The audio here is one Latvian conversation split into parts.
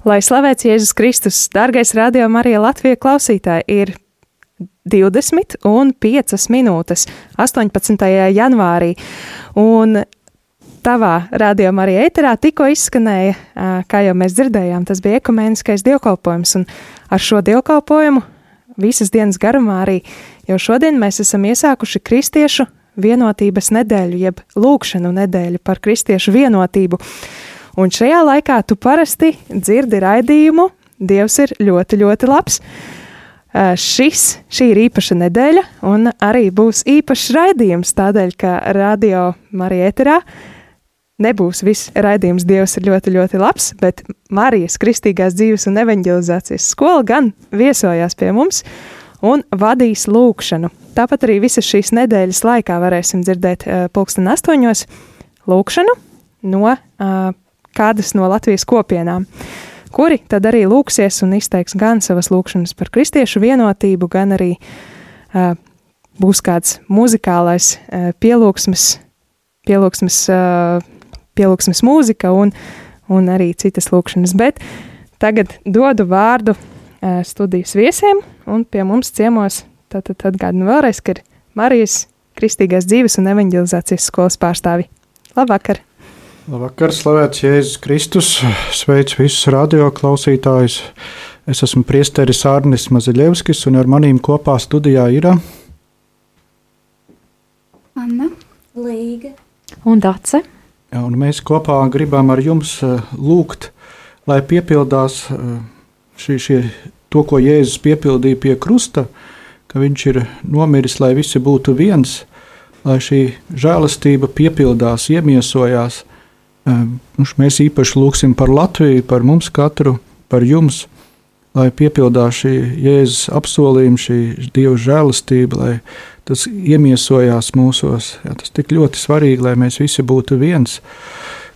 Lai slavēts Jēzus Kristus, dārgais radio Marija Latvija klausītāji, ir 20 un 5 minūtes 18. janvārī. Un tavā radio Marija ēterā tikko izskanēja, kā jau mēs dzirdējām, tas bija ekumēniskais dievkalpojums, un ar šo dievkalpojumu visas dienas garumā arī jau šodien mēs esam iesākuši kristiešu vienotības nedēļu, jeb lūkšanu nedēļu par kristiešu vienotību. Un šajā laikā tu parasti dzirdi raidījumu, Dievs ir ļoti, ļoti labs. Uh, šis, šī ir īpaša nedēļa, un arī būs īpašs raidījums, tādēļ, ka radio Marija Eterā nebūs viss raidījums Dievs ir ļoti, ļoti labs, bet Marijas Kristīgās dzīves un evanģelizācijas skola gan viesojās pie mums un vadīs lūkšanu. Tāpat arī visas šīs nedēļas laikā varēsim dzirdēt uh, pulksten astoņos lūkšanu no uh, kādas no Latvijas kopienām, kuri tad arī lūksies un izteiks gan savas lūkšanas par kristiešu vienotību, gan arī uh, būs kāds muzikālais uh, pielūgsmes, pielūgsmes, uh, pielūgsmes mūzika un, un arī citas lūkšanas. Bet tagad dodu vārdu uh, studijas viesiem un pie mums ciemos tātad atgādinu vēlreiz, ka ir Marijas Kristīgās dzīves un evanģelizācijas skolas pārstāvi. Labvakar! Labvakar, slavēts Jēzus Kristus, sveic visus radioklausītājus. Es esmu priesteris Arnis Maziļevskis, un ar manīm kopā studijā ir Anna, Līga un Dace. Ja, un mēs kopā gribam ar jums eh, lūgt, lai piepildās eh, šī, šie, to, ko Jēzus piepildīja pie krusta, ka viņš ir nomiris, lai visi būtu viens, lai šī žēlastība piepildās, iemiesojās Mēs īpaši lūgsim par Latviju, par mums katru, par jums, lai piepildās šī Jēzus apsolījuma, šī Dieva žēlastība, lai tas iemiesojās mūsos. Jā, tas tik ļoti svarīgi, lai mēs visi būtu viens.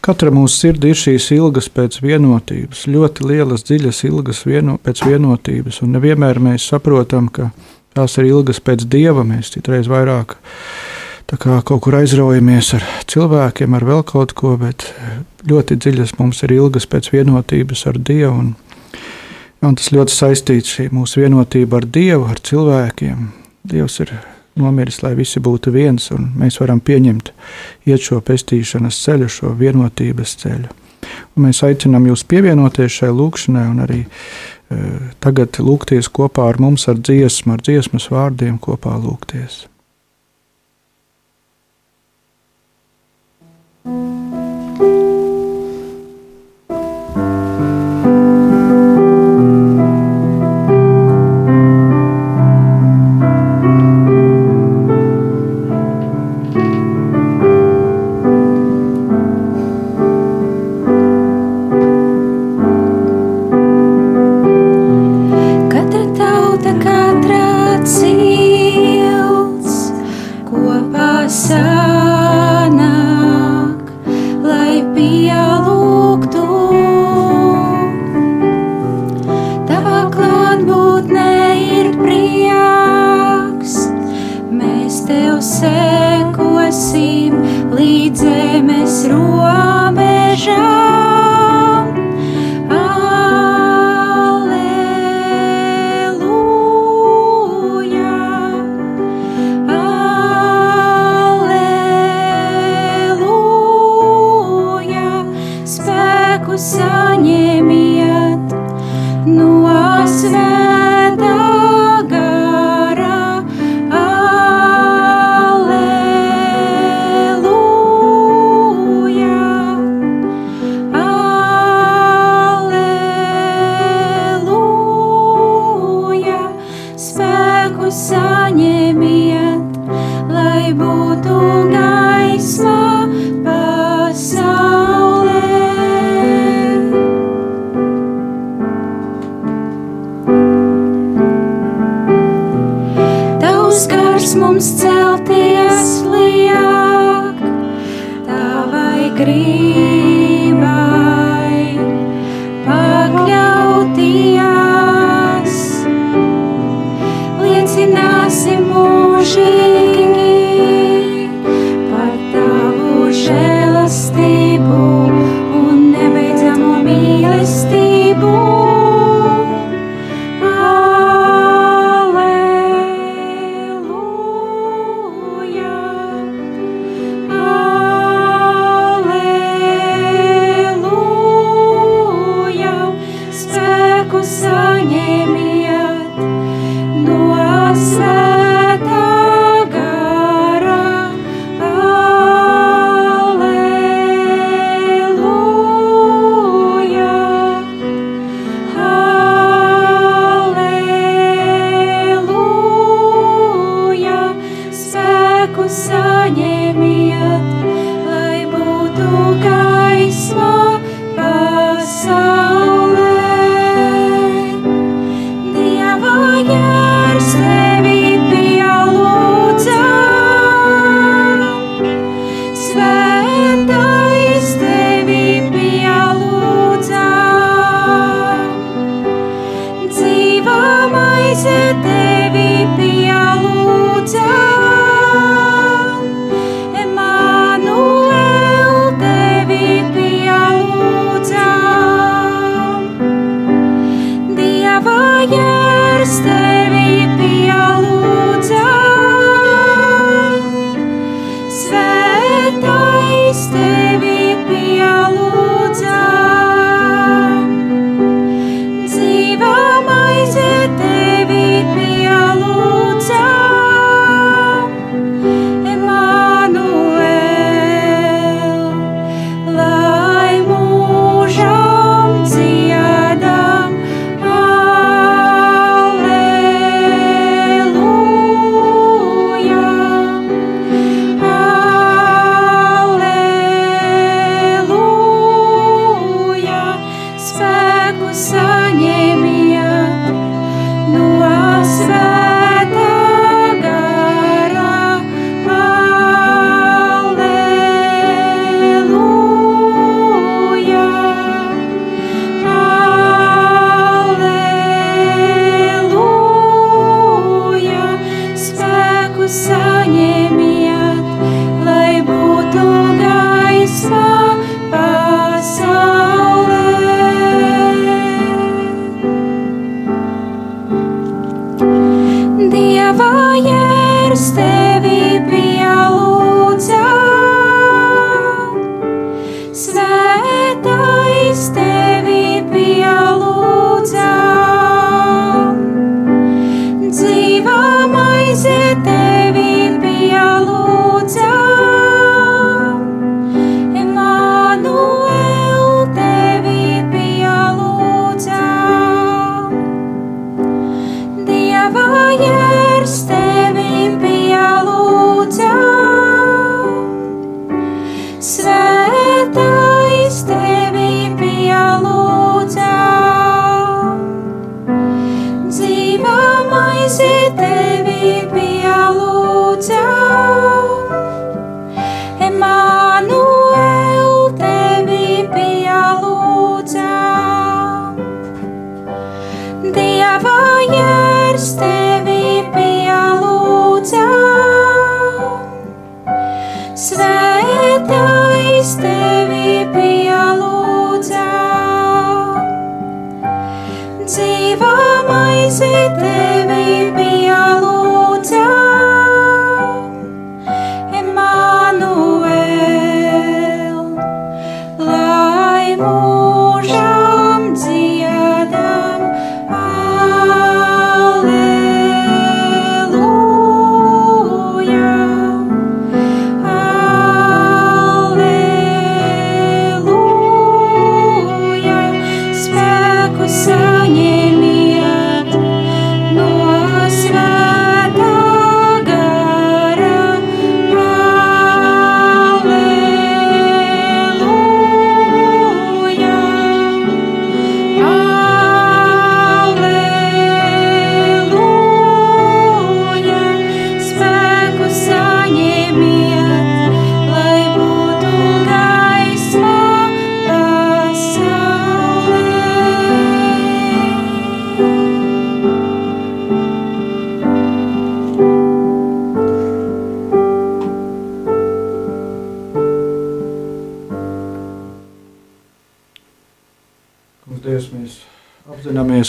Katra mūsu sirdī ir šīs ilgas pēc vienotības, ļoti lielas, dziļas ilgas vieno, pēc vienotības, un nevienmēr mēs saprotam, ka tās ir ilgas pēc Dieva, mēs citreiz vairāk kaut kur aizraujamies ar cilvēkiem, ar vēl kaut ko, bet ļoti dziļas mums ir ilgas pēc vienotības ar Dievu. Un, un tas ļoti saistīts šī mūsu vienotība ar Dievu, ar cilvēkiem. Dievs ir nomiris, lai visi būtu viens, un mēs varam pieņemt, iet šo pestīšanas ceļu, šo vienotības ceļu. Un mēs aicinām jūs pievienoties šai lūkšanai un arī e, tagad lūgties kopā ar mums ar dziesmu, ar dziesmas vārdiem kopā lūgties. Thank you.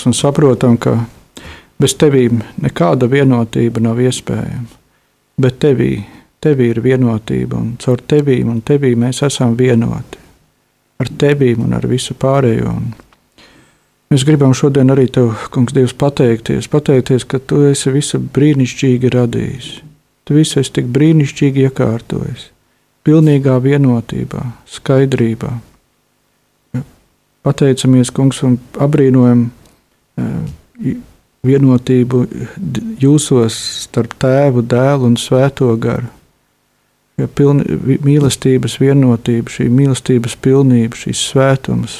Un saprotam, ka bez tevīm nekāda vienotība nav iespējama. Bet tevī, tevī ir vienotība, un caur tevīm un tevī mēs esam vienoti. Ar tevīm un ar visu pārējo. Un mēs gribam šodien arī tev, Kungs, Dievs, pateikties, pateikties, ka tu esi visu brīnišķīgi radījis. Tu visu esi tik brīnišķīgi iekārtojis, pilnīgā vienotībā, skaidrībā. Pateicamies, Kungs, un apbrīnojam vienotību jūsos starp tēvu, dēlu un svēto garu. Ja pilni, mīlestības vienotība, šī mīlestības pilnība, šīs svētums,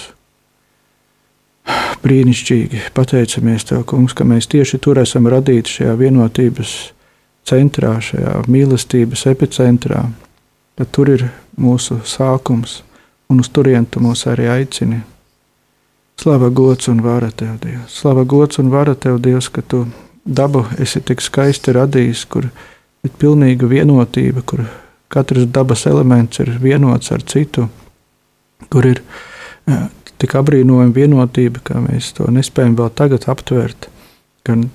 brīnišķīgi. Pateicamies Tev, Kungs, ka mēs tieši tur esam radīti šajā vienotības centrā, šajā mīlestības epicentrā. Tad tur ir mūsu sākums, un uz turieni Tu mūs arī aicini. Slava gods un vara Tev, Dievs! Slava gods un vara Tev, Dievs, ka Tu dabu esi tik skaisti radījis, kur ir pilnīga vienotība, kur katrs dabas elements ir vienots ar citu, kur ir jā, tik apbrīnojama vienotība, ka mēs to nespējam vēl tagad aptvert. Gan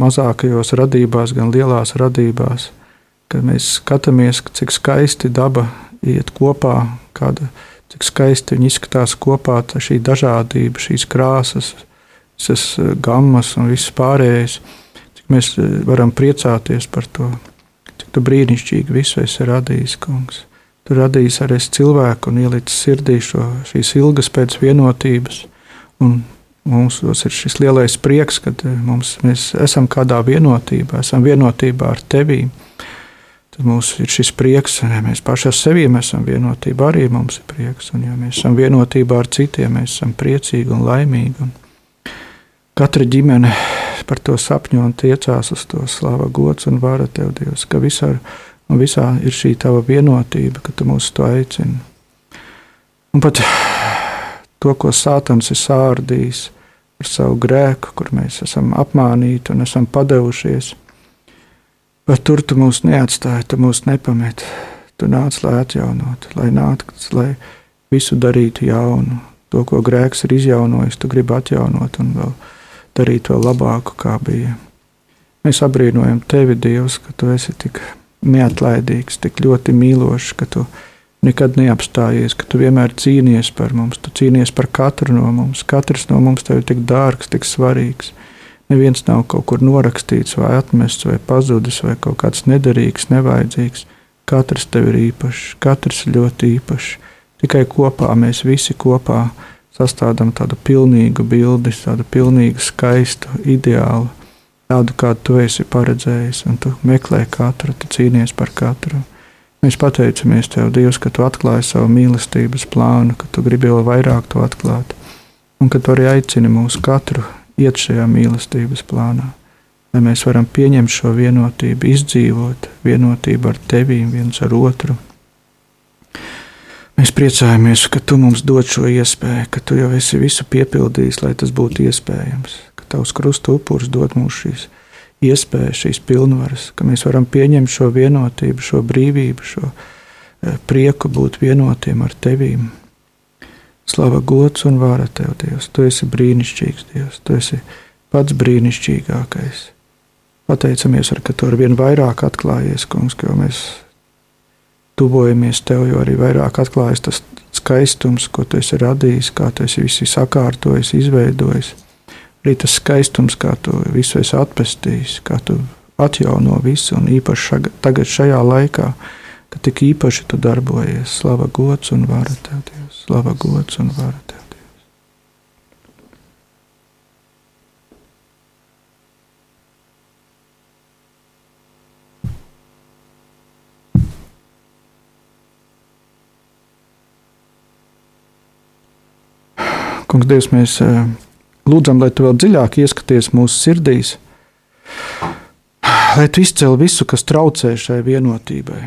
mazākajos radībās, gan lielās radībās, kad mēs skatāmies, cik skaisti daba iet kopā, kāda, cik skaisti viņi izskatās kopā, šī dažādība, šīs krāsas, visas eh, gammas un viss pārējais, cik mēs eh, varam priecāties par to, cik brīnišķīgi visu esi radījis, kungs. Tu radījis arī cilvēku un ielicis sirdī šo, šīs ilgas pēc vienotības. Un mums ir šis lielais prieks, ka eh, mums, mēs esam kādā vienotībā, esam vienotībā ar tevi. Tad mums ir šis prieks, ja mēs paši ar sevi esam vienotībā, arī mums ir prieks. Un, ja mēs esam vienotībā ar citiem, mēs esam priecīgi un laimīgi. Un katra ģimene par to sapņo un tiecās uz to slāva gods un vara tev, Dievs, ka visā Un visā ir šī tava vienotība, ka tu mūs to aicini. Un pat to, ko Sātans ir sārdījis ar savu grēku, kur mēs esam apmānīti un esam padevušies, bet tur tu mūs neatstāji, tu mūs nepameti. Tu nāc, lai atjaunotu, lai nāktu, lai visu darītu jaunu. To, ko grēks ir izjaunojis, tu gribi atjaunot un vēl darīt vēl labāku, kā bija. Mēs apbrīnojam tevi, Dievs, ka tu esi tik neatlaidīgs, tik ļoti mīlošs, ka tu nekad neapstājies, ka tu vienmēr cīnies par mums, tu cīnies par katru no mums. Katrs no mums tev ir tik dārgs, tik svarīgs. Neviens nav kaut kur norakstīts, vai atmests, vai pazudis, vai kaut kāds nederīgs, nevajadzīgs. Katrs tev ir īpašs, katrs ir ļoti īpašs. Tikai kopā mēs visi kopā sastādām tādu pilnīgu bildi, tādu pilnīgu, skaistu, ideālu tādu, kādu tu esi paredzējis, un tu meklē katru, tu cīnies par katru. Mēs pateicamies Tev, Dievs, ka Tu atklāji savu mīlestības plānu, ka Tu gribi vēl vairāk to atklāt, un ka Tu arī aicini mūs katru iet šajā mīlestības plānā, lai mēs varam pieņemt šo vienotību, izdzīvot vienotību ar Tevi, viens ar otru. Mēs priecājamies, ka Tu mums dod šo iespēju, ka Tu jau esi visu piepildījis, lai tas būtu iespējams tavs krusta upuris dod mums šīs iespējas, šīs pilnvaras, ka mēs varam pieņemt šo vienotību, šo brīvību, šo eh, prieku būt vienotiem ar tevīm. Slava gods un vāra tev, Dievs. Tu esi brīnišķīgs, Dievs. Tu esi pats brīnišķīgākais. Pateicamies, ar, ka tu ar vien vairāk atklājies, kungs, jo mēs tuvojamies tev, jo arī vairāk atklājas tas skaistums, ko tu esi radījis, kā tu esi visu sakārtojis, izveidojis arī tas skaistums, kā tu visu esi atpestījis, kā tu atjauno visu, un īpaši šaga, tagad šajā laikā, kad tik īpaši tu darbojies. Slava gods un vara tev, Dievs! Slava gods un vara tev! Kungs, Dievs, mēs eh, Lūdzam, lai tu vēl dziļāk ieskaties mūsu sirdīs, lai tu izcēli visu, kas traucē šai vienotībai,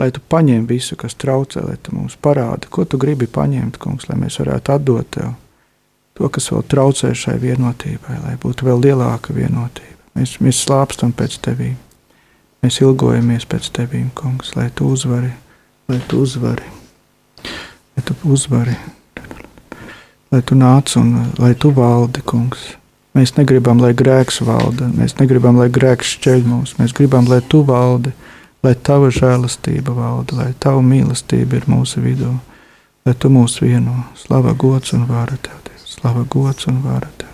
lai tu paņem visu, kas traucē, lai tu mums parādi, ko tu gribi paņemt, kungs, lai mēs varētu atdot tev to, kas vēl traucē šai vienotībai, lai būtu vēl lielāka vienotība. Mēs, mēs slāpstam pēc tevīm, mēs ilgojamies pēc tevīm, kungs, lai tu uzvari, lai tu uzvari, lai tu uzvari lai tu nāc un lai tu valdi, kungs. Mēs negribam, lai grēks valda, mēs negribam, lai grēks šķeļ mūs. Mēs gribam, lai tu valdi, lai tava žēlastība valda, lai tava mīlestība ir mūsu vidū, lai tu mūs vieno. Slava gods un vāra tev, Dievs! Slava gods un vāra tev!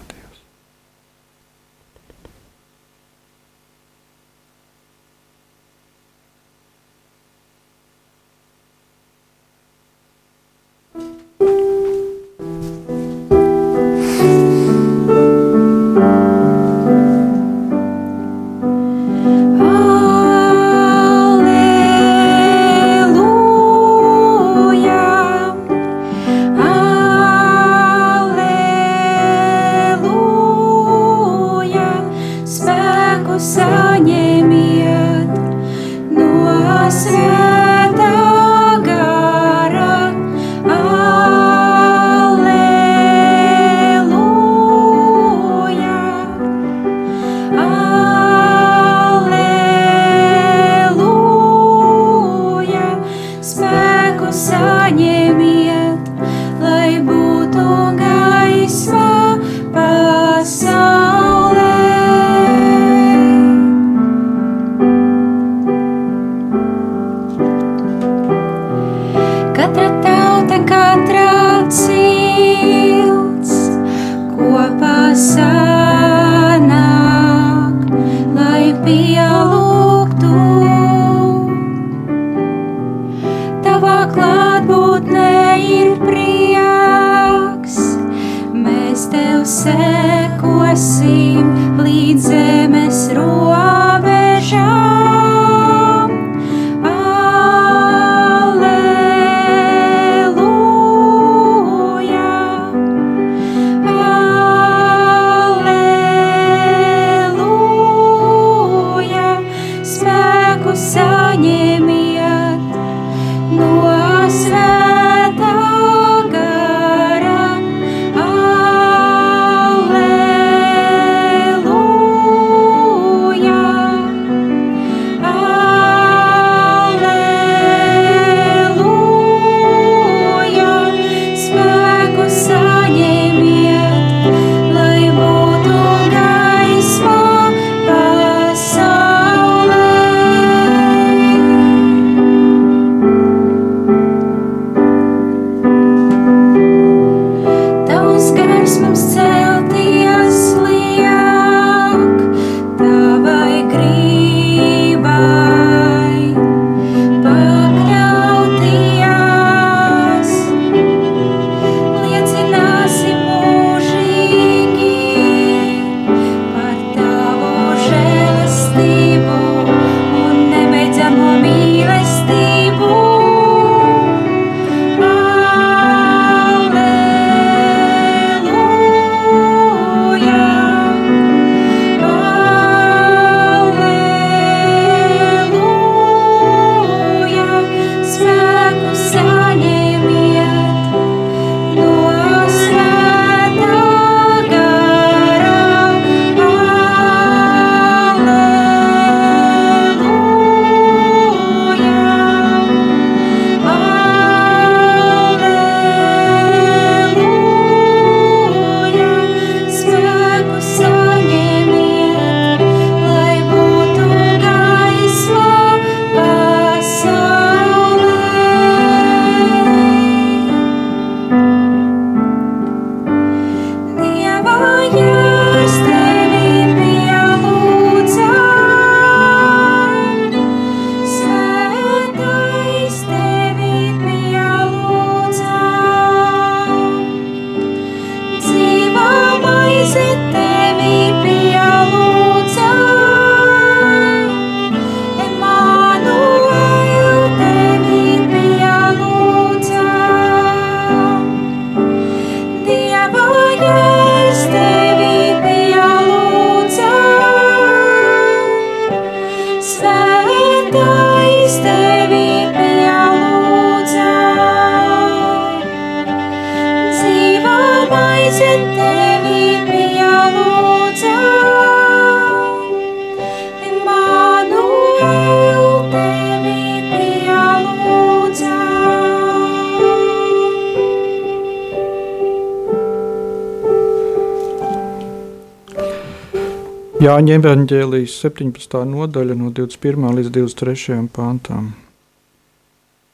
Jāņa evanģēlijas 17. nodaļa no 21. līdz 23. pāntām.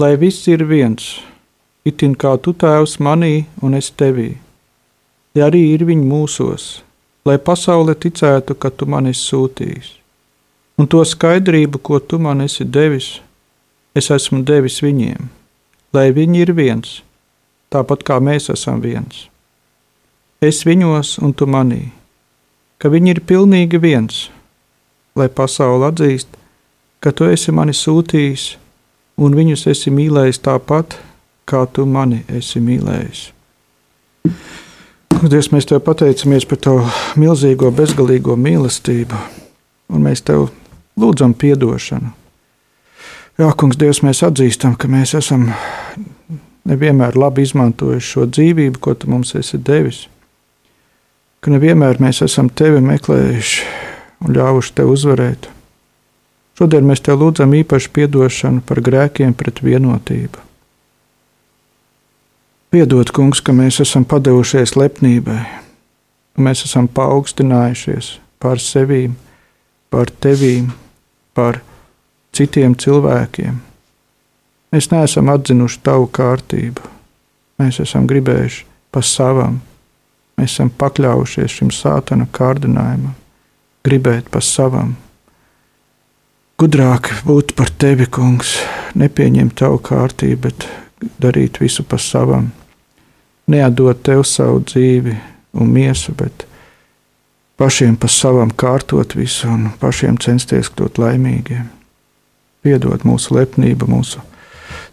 Lai viss ir viens, itin kā tu tēvs manī un es tevī, ja arī ir viņi mūsos, lai pasaule ticētu, ka tu man esi sūtījis. Un to skaidrību, ko tu man esi devis, es esmu devis viņiem, lai viņi ir viens, tāpat kā mēs esam viens. Es viņos un tu manī ka viņi ir pilnīgi viens, lai pasaule atzīst, ka tu esi mani sūtījis un viņus esi mīlējis tāpat, kā tu mani esi mīlējis. Dievs, mēs tev pateicamies par tavu milzīgo, bezgalīgo mīlestību, un mēs tev lūdzam atdošanu. Jā, kungs, Dievs, mēs atzīstam, ka mēs esam nevienmēr labi izmantojuši šo dzīvību, ko tu mums esi devis ka nevienmēr mēs esam tevi meklējuši un ļāvuši tev uzvarēt. Šodien mēs te lūdzam īpašu atdošanu par grēkiem pret vienotību. Piedod, kungs, ka mēs esam padevušies lepnībai, ka mēs esam paaugstinājušies pār sevīm, pār tevīm, pār citiem cilvēkiem. Mēs neesam atzinuši tavu kārtību, mēs esam gribējuši pa savam Mēs esam pakļaujušies šim sātana kārdinājumam, gribēt pa savam. Gudrāk būt par tevi, kungs, nepieņemt tavu kārtību, bet darīt visu pa savam. Neatdot tev savu dzīvi, un miesu, bet pašiem pa savam kārtot visu un pašiem censties kļūt laimīgiem. Piedod mūsu lepnību, mūsu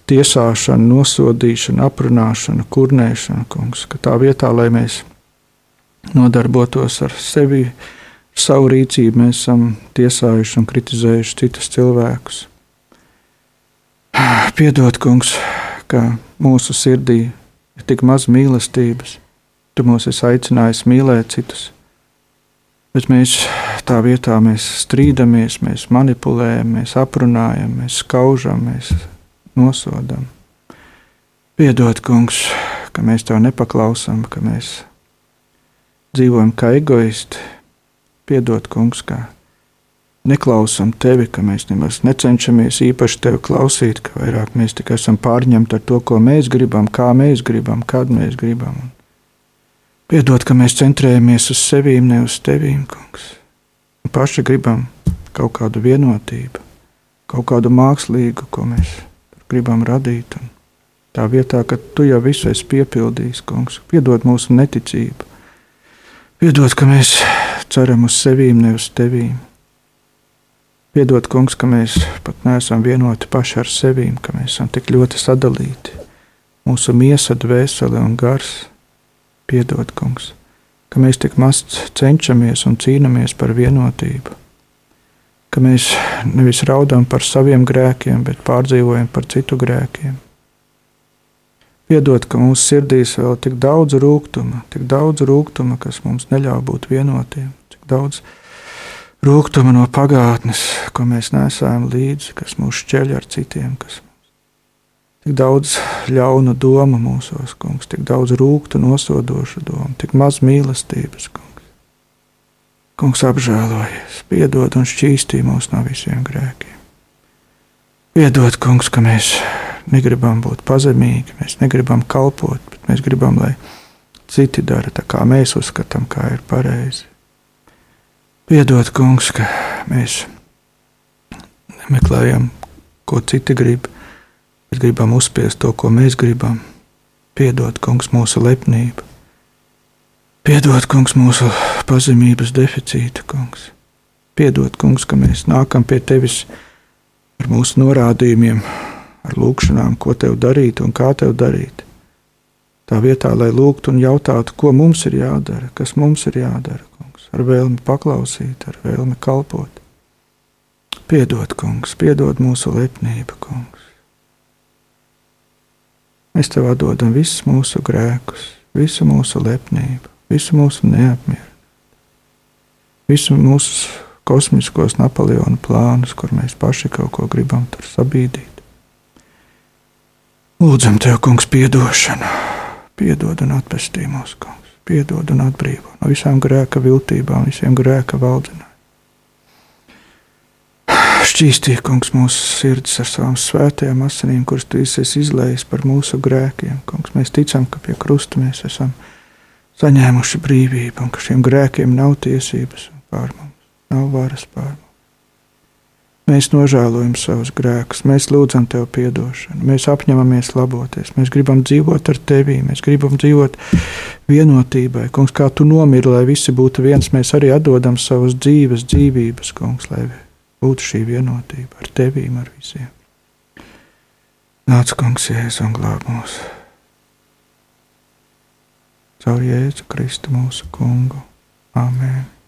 tiesāšanu, nosodīšanu, aprunāšanu, kurnēšanu, kungs, ka tā vietā, lai mēs nodarbotos ar sevi, ar savu rīcību, mēs esam tiesājuši un kritizējuši citus cilvēkus. Piedod, kungs, ka mūsu sirdī ir tik maz mīlestības. Tu mūs esi aicinājis mīlēt citus, bet mēs tā vietā mēs strīdamies, mēs manipulējam, mēs aprunājam, mēs skaužam, mēs nosodam. Piedod, kungs, ka mēs tev nepaklausām, ka mēs dzīvojam kā egoisti. Piedod, kungs, ka neklausām tevi, ka mēs nemaz necenšamies īpaši tevi klausīt, ka vairāk mēs tikai esam pārņemti ar to, ko mēs gribam, kā mēs gribam, kad mēs gribam. Un piedod, ka mēs centrējamies uz sevi, ne uz tevīm, kungs. Un paši gribam kaut kādu vienotību, kaut kādu mākslīgu, ko mēs gribam radīt. Un tā vietā, ka tu jau visu esi piepildījis, kungs, piedod mūsu neticību. Piedod, ka mēs ceram uz sevīm, ne uz tevīm. Piedod, kungs, ka mēs pat neesam vienoti paši ar sevi, ka mēs esam tik ļoti sadalīti. Mūsu miesa, dvēsele un gars. Piedod, kungs, ka mēs tik maz cenšamies un cīnāmies par vienotību. Ka mēs nevis raudām par saviem grēkiem, bet pārdzīvojam par citu grēkiem. Piedod, ka mūsu sirdīs vēl tik daudz rūkuma, tik daudz rūkuma, kas mums neļauj būt vienotiem, cik daudz rūkuma no pagātnes, ko mēs nesām līdzi, kas mūs šķeļ ar citiem. Kas tik daudz ļaunu domu mūsos, kungs, tik daudz rūktu, nosodošu domu, tik maz mīlestības, kungs. Kungs apžēlojies, piedod un šķīstī mūs no visiem grēkiem. Piedod, kungs, ka mēs negribam būt pazemīgi, mēs negribam kalpot, bet mēs gribam, lai citi dara tā, kā mēs uzskatām, kā ir pareizi. Piedod, kungs, ka mēs nemeklējam, ko citi grib, bet gribam uzspiest to, ko mēs gribam. Piedod, kungs, mūsu lepnību. Piedod, kungs, mūsu pazemības deficītu, kungs. Piedod, kungs, ka mēs nākam pie tevis ar mūsu norādījumiem, ar lūgšanām, ko tev darīt un kā tev darīt. Tā vietā, lai lūgtu un jautātu, ko mums ir jādara, kas mums ir jādara, ar vēlmi paklausīt, ar vēlmi kalpot. Piedod, kungs, piedod mūsu lepnību, kungs. Mēs tev atdodam visus mūsu grēkus, visu mūsu lepnību, visu mūsu neapmieru, visu mūsu kosmiskos Napoleona plānus, kur mēs paši kaut ko gribam tur sabīdīt. Lūdzam, Tev, Kungs, piedošanu, piedod un atpestī mūsu kungu piedod un atbrīvo no visām grēka viltībām, visiem grēka valdinājumiem. Šķīstīja kungs mūsu sirdis ar savām svētajām asinīm, kuras tu esi izlējis par mūsu grēkiem. Kungs, mēs ticam, ka pie krusta mēs esam saņēmuši brīvību un ka šiem grēkiem nav tiesības pār mums, nav varas pār mums. Mēs nožēlojam savus grēkus, mēs lūdzam Tev atdošanu, mēs apņemamies laboties, mēs gribam dzīvot ar Tevi, mēs gribam dzīvot vienotībai. Kungs, kā Tu nomiri, lai visi būtu viens, mēs arī atdodam savas dzīves, dzīvības, Kungs, lai būtu šī vienotība ar Tevi, ar visiem. Nāc, Kungs, Jēzus un glāb mūs. Caur Jēzu Kristu mūsu Kungu. Āmen!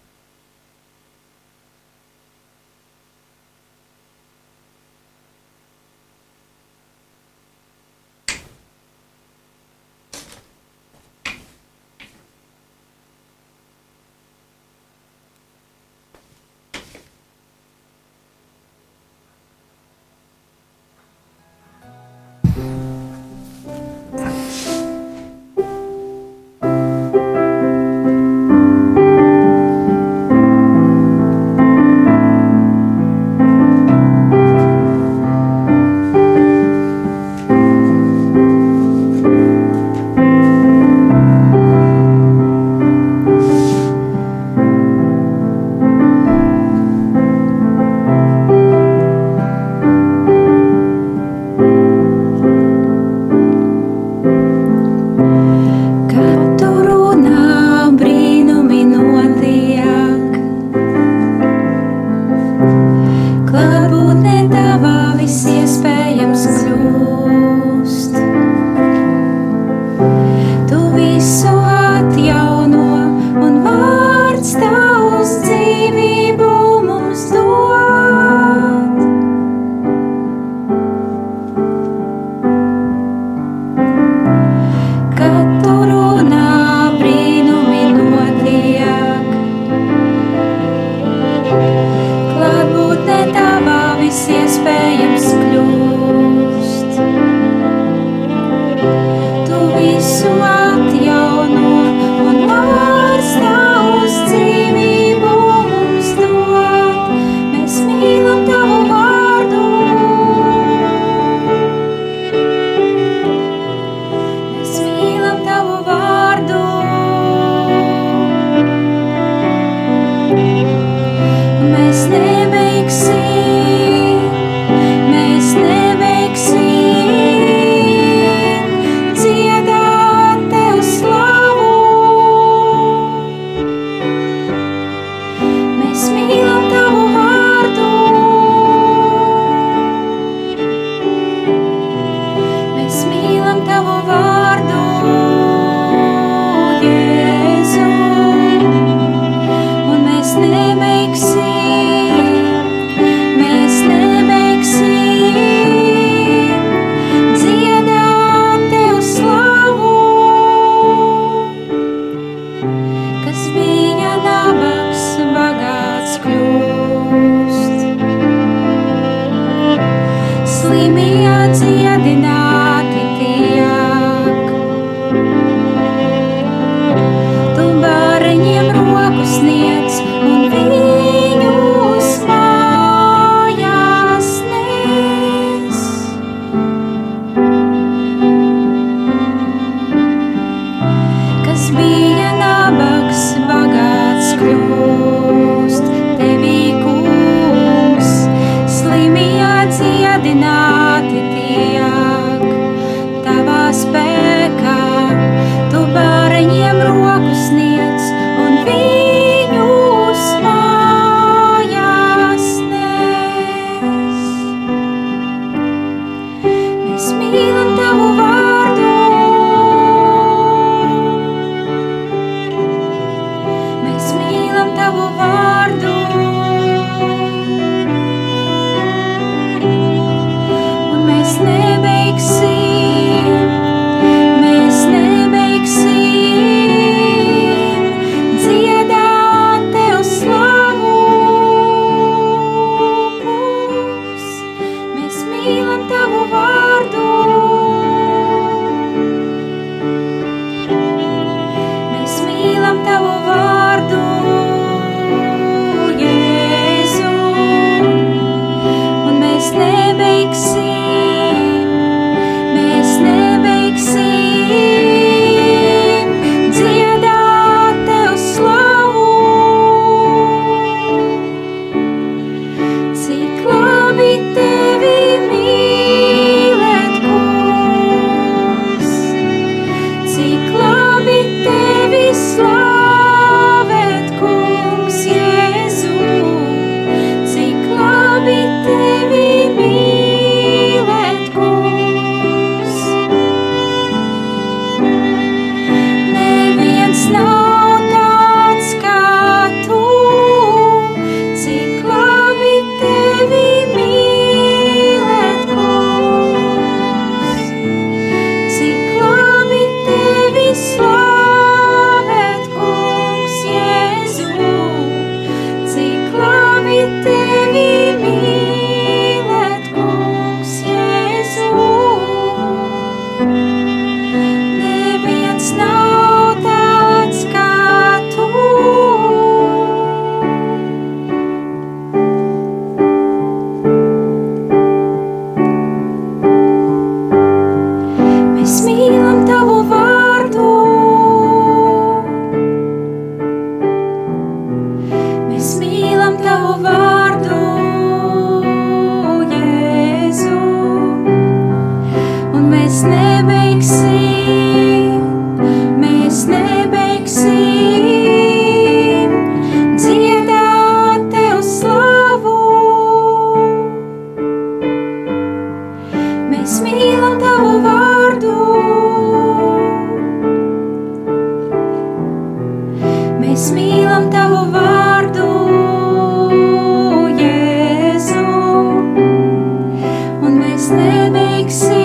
Mēs nebeigsim,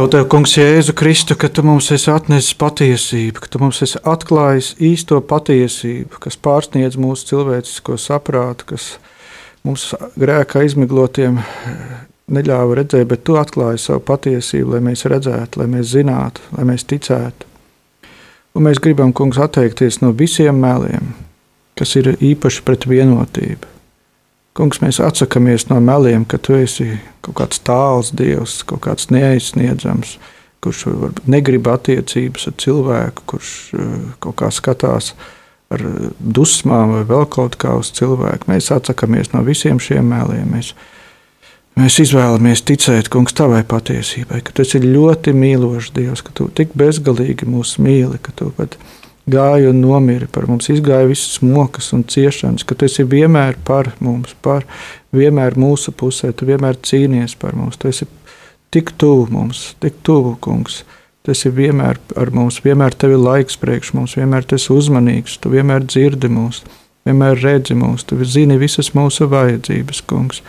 Slavu Tev, Kungs, Jēzu Kristu, ka Tu mums esi atnesis patiesību, ka Tu mums esi atklājis īsto patiesību, kas pārsniedz mūsu cilvēcisko saprātu, kas mums grēka izmiglotiem neļāva redzēt, bet Tu atklāji savu patiesību, lai mēs redzētu, lai mēs zinātu, lai mēs ticētu. Un mēs gribam, Kungs, atteikties no visiem meliem, kas ir īpaši pret vienotību Kungs, mēs atsakāmies no meliem, ka tu esi kaut kāds tāls dievs, kaut kāds neaizsniedzams, kurš negrib attiecības ar cilvēku, kurš eh, kaut kā skatās ar dusmām vai vēl kaut kā uz cilvēku. Mēs atsakāmies no visiem šiem meliem. Mēs, mēs izvēlamies ticēt, Kungs, tavai patiesībai, ka tu esi ļoti mīlošs Dievs, ka tu tik bezgalīgi mūs mīli, ka tu pat esi gāja un nomira par mums, izgāja visas mokas un ciešanas, ka tu esi vienmēr par mums, par vienmēr mūsu pusē, tu vienmēr cīnies par mums, tu esi tik tuvu mums, tik tuvu, kungs. Tu esi vienmēr ar mums, vienmēr tev ir laiks priekš mums, vienmēr tu esi uzmanīgs, tu vienmēr dzirdi mūs, vienmēr redzi mūs, tu zini visas mūsu vajadzības, kungs.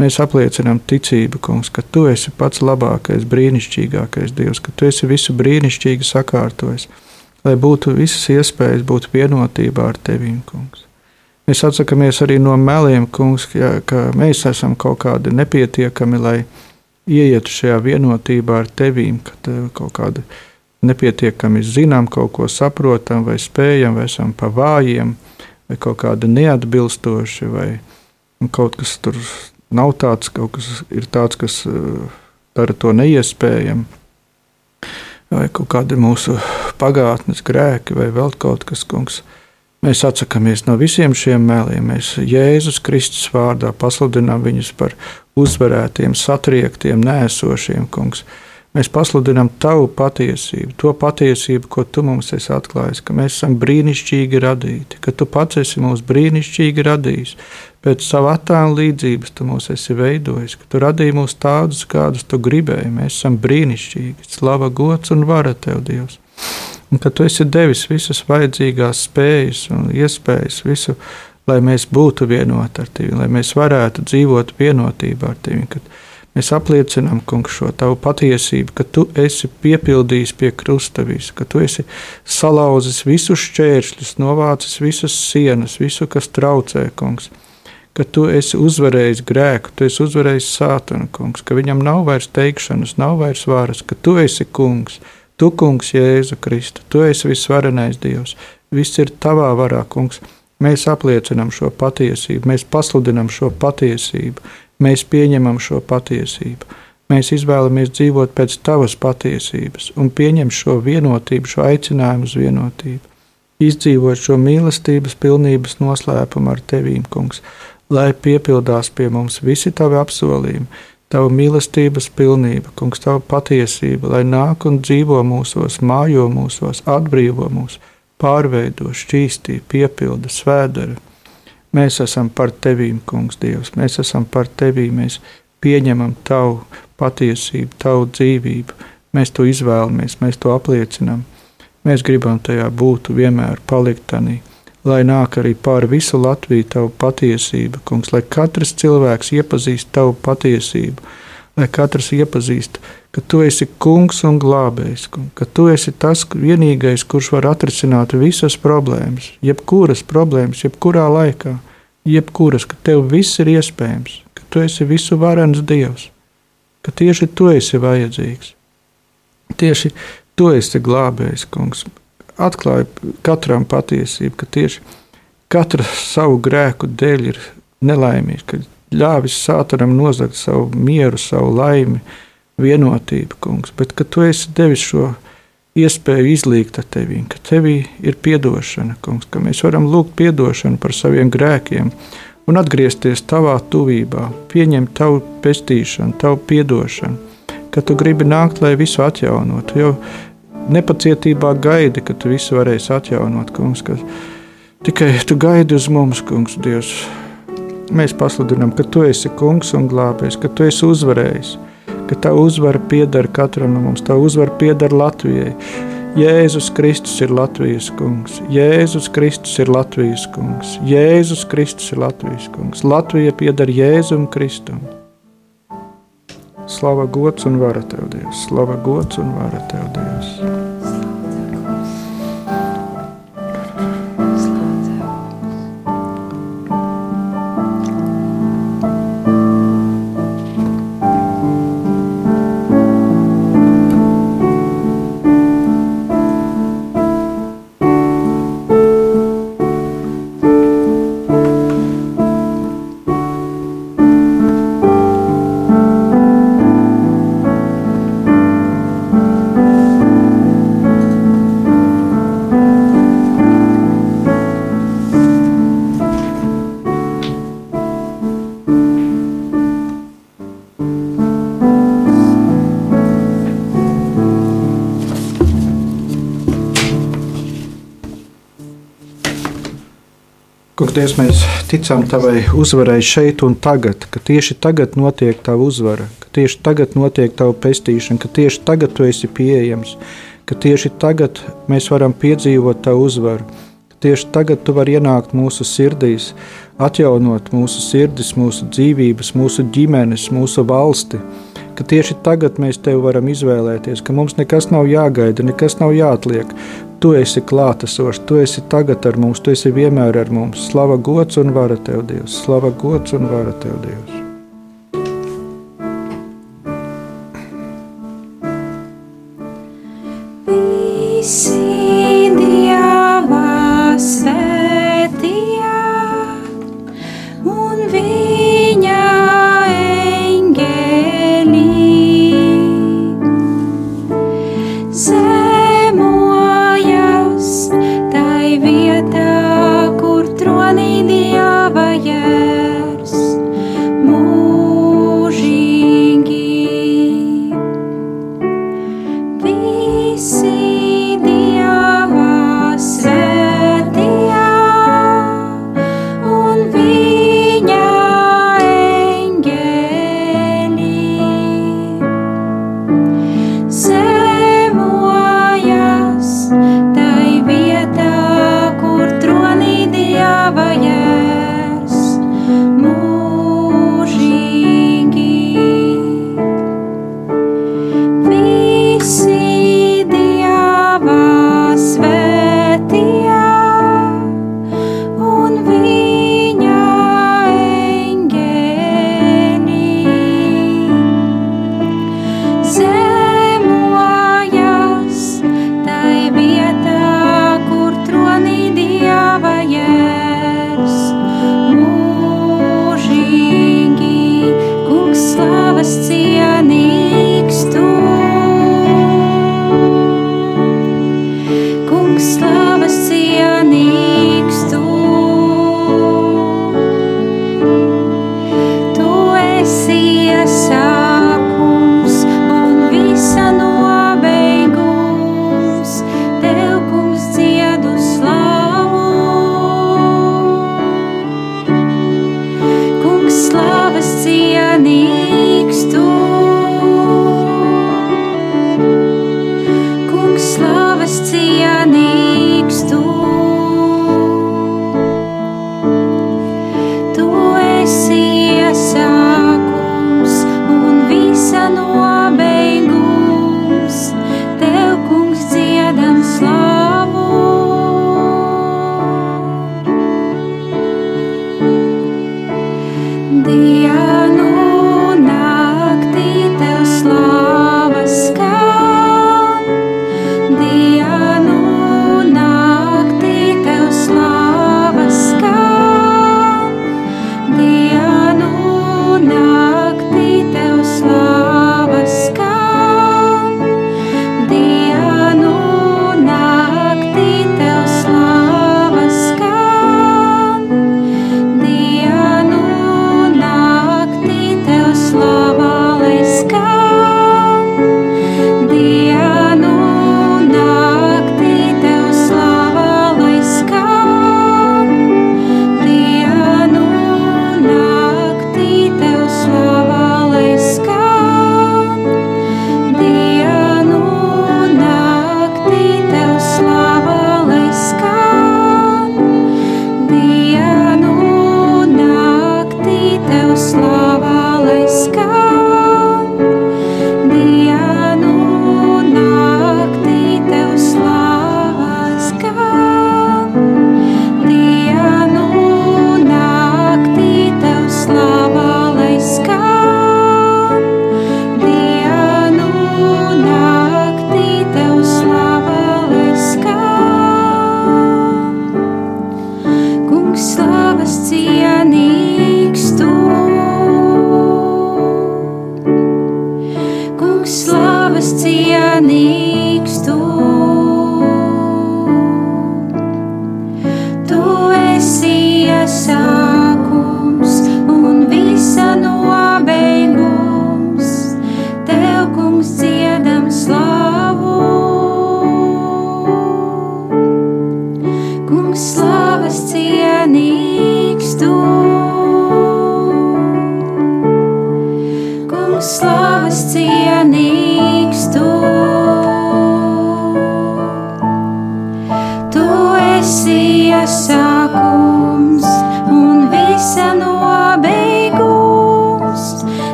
Mēs apliecinām ticību, kungs, ka tu esi pats labākais, brīnišķīgākais Dievs, ka tu esi visu brīnišķīgi sakārtojis lai būtu visas iespējas būt vienotībā ar Tevīm, kungs. Mēs atsakāmies arī no meliem, kungs, ja, ka mēs esam kaut kādi nepietiekami, lai ieietu šajā vienotībā ar Tevīm, ka tev kaut kādi nepietiekami zinām, kaut ko saprotam, vai spējam, vai esam pa vājiem, vai kaut kādi neatbilstoši, vai kaut kas tur nav tāds, kaut kas ir tāds, kas uh, dara to neiespējamu vai kaut kādi mūsu pagātnes grēki, vai vēl kaut kas, kungs. Mēs atsakāmies no visiem šiem mēliem. Mēs Jēzus Kristus vārdā pasludinām viņus par uzvarētiem, satriektiem, nēsošiem, kungs. Mēs pasludinām tavu patiesību, to patiesību, ko tu mums esi atklājis, ka mēs esam brīnišķīgi radīti, ka tu pats esi mūs brīnišķīgi radījis. Pēc sava attēla līdzības tu mūs esi veidojis, ka tu radīji mūs tādus, kādus tu gribēji. Mēs esam brīnišķīgi, slava, gods un vara tev, Dievs. Un ka tu esi devis visas vajadzīgās spējas un iespējas, visu, lai mēs būtu vienoti ar tevi, lai mēs varētu dzīvot vienotībā ar tevi Mēs apliecinām, kungs, šo tavu patiesību, ka tu esi piepildījis pie krusta visu, ka tu esi salauzis visus šķēršļus, novācis visas sienas, visu, kas traucē, kungs. Ka tu esi uzvarējis grēku, tu esi uzvarējis sātanu, kungs, ka viņam nav vairs teikšanas, nav vairs varas, ka tu esi kungs, tu kungs, Jēzu Kristu, tu esi visvarenais Dievs, viss ir tavā varā, kungs. Mēs apliecinām šo patiesību, mēs pasludinām šo patiesību Mēs pieņemam šo patiesību. Mēs izvēlamies dzīvot pēc tavas patiesības un pieņemt šo vienotību, šo aicinājumu uz vienotību. Izdzīvot šo mīlestības pilnības noslēpumu ar tevīm, kungs, lai piepildās pie mums visi tavi apsolījumi, tava mīlestības pilnība, kungs, tava patiesība, lai nāk un dzīvo mūsos, mājo mūsos, atbrīvo mūs, pārveido, šķīstī, piepilda, svēdara Mēs esam par tevīm, Kungs, Dievs. Mēs esam par tevī, mēs pieņemam tavu patiesību, tavu dzīvību. Mēs to izvēlamies, mēs to apliecinām. Mēs gribam tajā būt, vienmēr palikt tādā, lai nāk arī pāri visu Latviju tavu patiesību, Kungs, lai katrs cilvēks iepazīst tavu patiesību, lai katrs iepazīst ka tu esi kungs un glābējs, ka tu esi tas vienīgais, kurš var atrisināt visas problēmas, jebkuras problēmas, jebkurā laikā, jebkuras, ka tev viss ir iespējams, ka tu esi visu varens Dievs, ka tieši tu esi vajadzīgs. Tieši tu esi glābējs, kungs. Atklāj katram patiesību, ka tieši katra savu grēku dēļ ir nelaimīgs, ka ļāvis sātanam nozagt savu mieru, savu laimi, vienotību, kungs, bet ka tu esi devis šo iespēju izlīgt ar tevi, ka tevī ir atdošana, kungs, ka mēs varam lūgt atdošanu par saviem grēkiem un atgriezties tavā tuvībā, pieņemt tavu pestīšanu, tavu atdošanu, ka tu gribi nākt, lai visu atjaunotu. Jo nepacietībā gaidi, ka tu visu varēsi atjaunot, kungs, ka tikai tu gaidi uz mums, kungs, Dievs. Mēs pasludinām, ka tu esi kungs un glābējs, ka tu esi uzvarējis ka tā uzvara pieder katram no mums, tā uzvara pieder Latvijai. Jēzus Kristus ir Latvijas kungs, Jēzus Kristus ir Latvijas kungs, Jēzus Kristus ir Latvijas kungs. Latvija pieder Jēzum Kristum. Slava gods un vara tev, Dievs. Slava gods un vara tev, Dievs. Kungs, mēs ticam Tavai uzvarai šeit un tagad, ka tieši tagad notiek Tava uzvara, ka tieši tagad notiek Tava pestīšana, ka tieši tagad Tu esi pieejams, ka tieši tagad mēs varam piedzīvot Tavu uzvaru, ka tieši tagad Tu vari ienākt mūsu sirdīs, atjaunot mūsu sirdis, mūsu dzīvības, mūsu ģimenes, mūsu valsti, ka tieši tagad mēs Tevi varam izvēlēties, ka mums nekas nav jāgaida, nekas nav jāatliek, Tu esi klātesošs, Tu esi tagad ar mums, Tu esi vienmēr ar mums. Slava gods un vara Tev, Dievs! Slava gods un vara Tev, Dievs!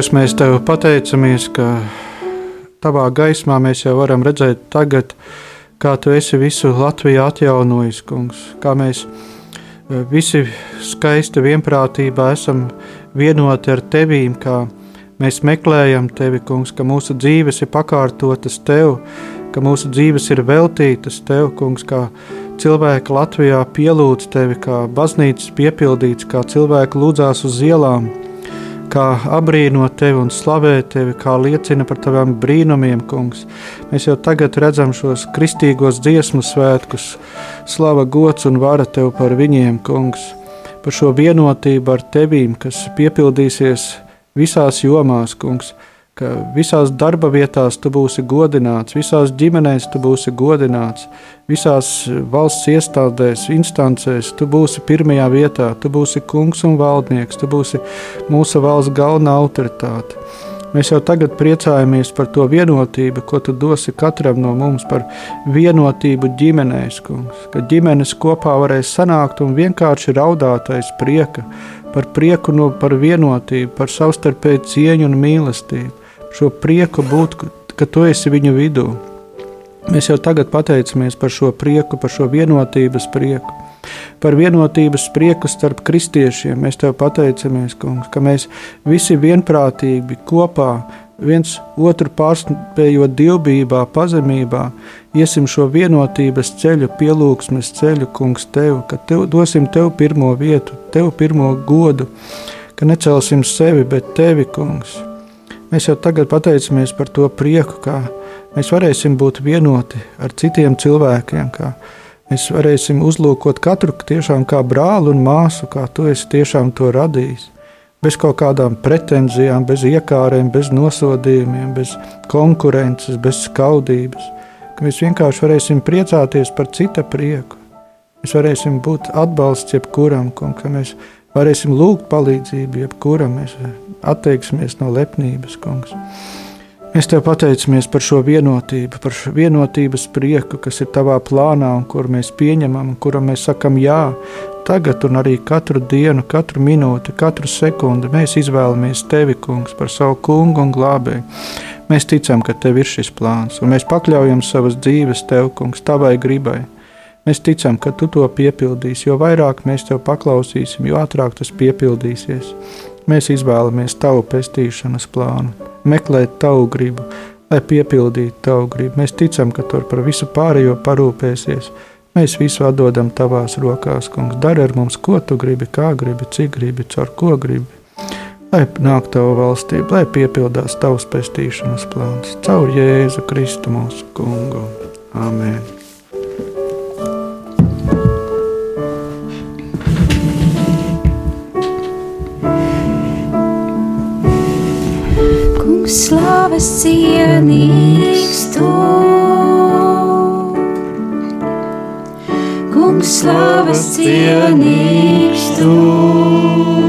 Dievs, mēs tev pateicamies, ka tavā gaismā mēs jau varam redzēt tagad, kā tu esi visu Latviju atjaunojis, kungs. Kā mēs eh, visi skaisti vienprātībā esam vienoti ar tevīm, kā mēs meklējam tevi, kungs, ka mūsu dzīves ir pakārtotas tev, ka mūsu dzīves ir veltītas tev, kungs, kā cilvēki Latvijā pielūdz tevi, kā baznīcas piepildīts, kā cilvēki lūdzās uz ielām kā abrīno tevi un slavē tevi, kā liecina par taviem brīnumiem, kungs. Mēs jau tagad redzam šos kristīgos dziesmu svētkus, slava, gods un vara tev par viņiem, kungs. Par šo vienotību ar tevīm, kas piepildīsies visās jomās, kungs. Ka visās darba vietās tu būsi godināts, visās ģimenēs tu būsi godināts, visās valsts iestādēs, instancēs tu būsi pirmajā vietā, tu būsi kungs un valdnieks, tu būsi mūsu valsts galvenā autoritāte. Mēs jau tagad priecājamies par to vienotību, ko tu dosi katram no mums, par vienotību ģimenēs, kungs, ka ģimenes kopā varēs sanākt un vienkārši raudāt aiz prieka, par prieku no par vienotību, par savstarpēju cieņu un mīlestību, šo prieku būt, ka tu esi viņu vidū. Mēs jau tagad pateicamies par šo prieku, par šo vienotības prieku. Par vienotības prieku starp kristiešiem mēs tev pateicamies, kungs, ka mēs visi vienprātīgi kopā, viens otru pārspējot dievbijā, pazemībā, iesim šo vienotības ceļu, pielūgsmes ceļu, kungs, tev, ka tev, dosim tev pirmo vietu, tev pirmo godu, ka necelsim sevi, bet tevi, kungs. Mēs jau tagad pateicamies par to prieku, kā mēs varēsim būt vienoti ar citiem cilvēkiem, kā mēs varēsim uzlūkot katru tiešām kā brāli un māsu, kā tu esi tiešām to radījis. Bez kaut kādām pretenzijām, bez iekārēm, bez nosodījumiem, bez konkurences, bez skaudības. Ka mēs vienkārši varēsim priecāties par cita prieku. Mēs varēsim būt atbalsts jebkuram, un ka mēs varēsim lūgt palīdzību jebkuram. Mēs atteiksimies no lepnības, kungs. Mēs tev pateicamies par šo vienotību, par šo vienotības prieku, kas ir tavā plānā un kur mēs pieņemam, kuram mēs sakam jā. Tagad un arī katru dienu, katru minūti, katru sekundi mēs izvēlamies tevi, kungs, par savu kungu un glābēju. Mēs ticam, ka tev ir šis plāns, un mēs pakļaujam savas dzīves tev, kungs, tavai gribai. Mēs ticam, ka tu to piepildīsi, jo vairāk mēs tev paklausīsim, jo ātrāk tas piepildīsies. Mēs izvēlamies tavu pestīšanas plānu, meklēt tavu gribu, lai piepildītu tavu gribu. Mēs ticam, ka tu par visu pārējo parūpēsies. Mēs visu atdodam tavās rokās, kungs. Dari ar mums, ko tu gribi, kā gribi, cik gribi, caur ko gribi. Lai nāk tava valstība, lai piepildās tavs pestīšanas plāns, caur Jēzu Kristu mūsu kungu. Amen! Slavas cienīgs tu. Kungs, slavas cienīgs tu.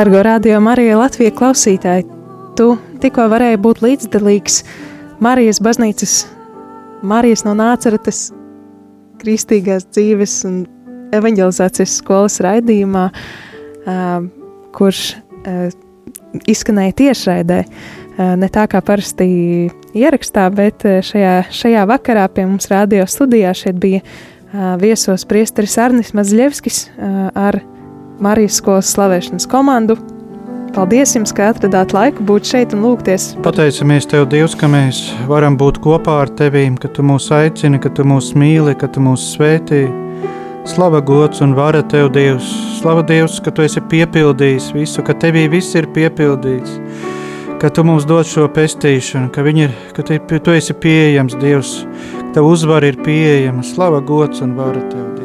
Dargo radio Marija Latvija klausītāji, tu tikko varēji būt līdzdalīgs Marijas baznīcas, Marijas no Nāceretes kristīgās dzīves un evanģelizācijas skolas raidījumā, kurš izskanēja tiešraidē. Ne tā kā parasti ierakstā, bet šajā, šajā vakarā pie mums radio studijā šeit bija viesos priesteris Arnis Mazļevskis ar Marijas skolas slavēšanas komandu. Paldies jums, ka atradāt laiku būt šeit un lūgties. Pateicamies Tev, Dievs, ka mēs varam būt kopā ar Tevi, ka Tu mūs aicini, ka Tu mūs mīli, ka Tu mūs svētī. Slava gods un vara Tev, Dievs. Slava Dievs, ka Tu esi piepildījis visu, ka Tevī viss ir piepildīts. Ka Tu mums dod šo pestīšanu, ka, ir, ka Tu esi pieejams, Dievs, ka Tev uzvara ir pieejama. Slava gods un vara Tev.